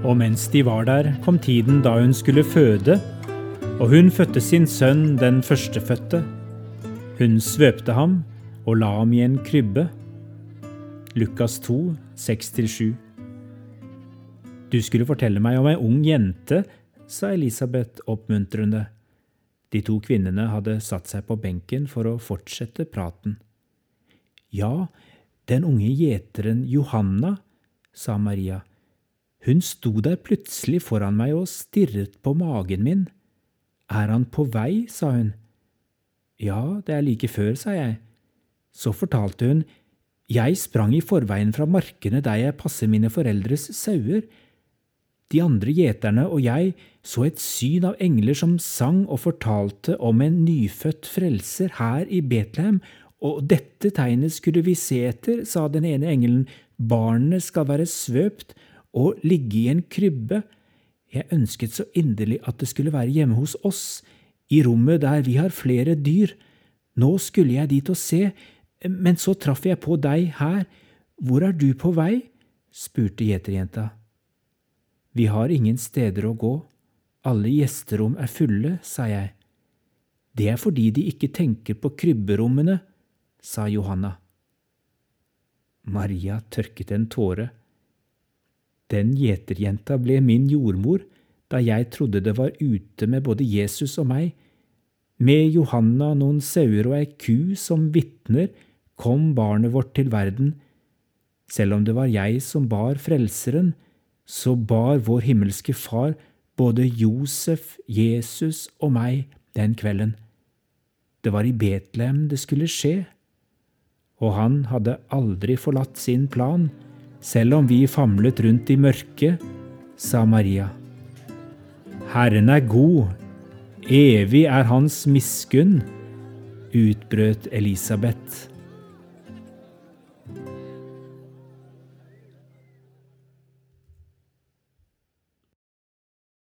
Og mens de var der, kom tiden da hun skulle føde, og hun fødte sin sønn, den førstefødte. Hun svøpte ham og la ham i en krybbe. Lukas 2, 6-7. Du skulle fortelle meg om ei ung jente, sa Elisabeth oppmuntrende. De to kvinnene hadde satt seg på benken for å fortsette praten. Ja, den unge gjeteren Johanna, sa Maria. Hun sto der plutselig foran meg og stirret på magen min. Er han på vei, sa hun. Ja, det er like før, sa jeg. Så fortalte hun, jeg sprang i forveien fra markene der jeg passer mine foreldres sauer. De andre gjeterne og jeg så et syn av engler som sang og fortalte om en nyfødt frelser her i Betlehem, og dette tegnet skulle vi se etter, sa den ene engelen, barnet skal være svøpt og ligge i en krybbe. Jeg ønsket så inderlig at det skulle være hjemme hos oss, i rommet der vi har flere dyr. Nå skulle jeg dit og se, men så traff jeg på deg her. Hvor er du på vei? spurte gjeterjenta. Vi har ingen steder å gå, alle gjesterom er fulle, sa jeg. Det er fordi de ikke tenker på krybberommene, sa Johanna. Maria tørket en tåre. Den gjeterjenta ble min jordmor da jeg trodde det var ute med både Jesus og meg. Med Johanna, noen sauer og ei ku som vitner, kom barnet vårt til verden. Selv om det var jeg som bar Frelseren, så bar vår himmelske Far både Josef, Jesus og meg den kvelden. Det var i Betlehem det skulle skje, og han hadde aldri forlatt sin plan selv om vi famlet rundt i mørket, sa Maria. Herren er god, evig er hans miskunn, utbrøt Elisabeth.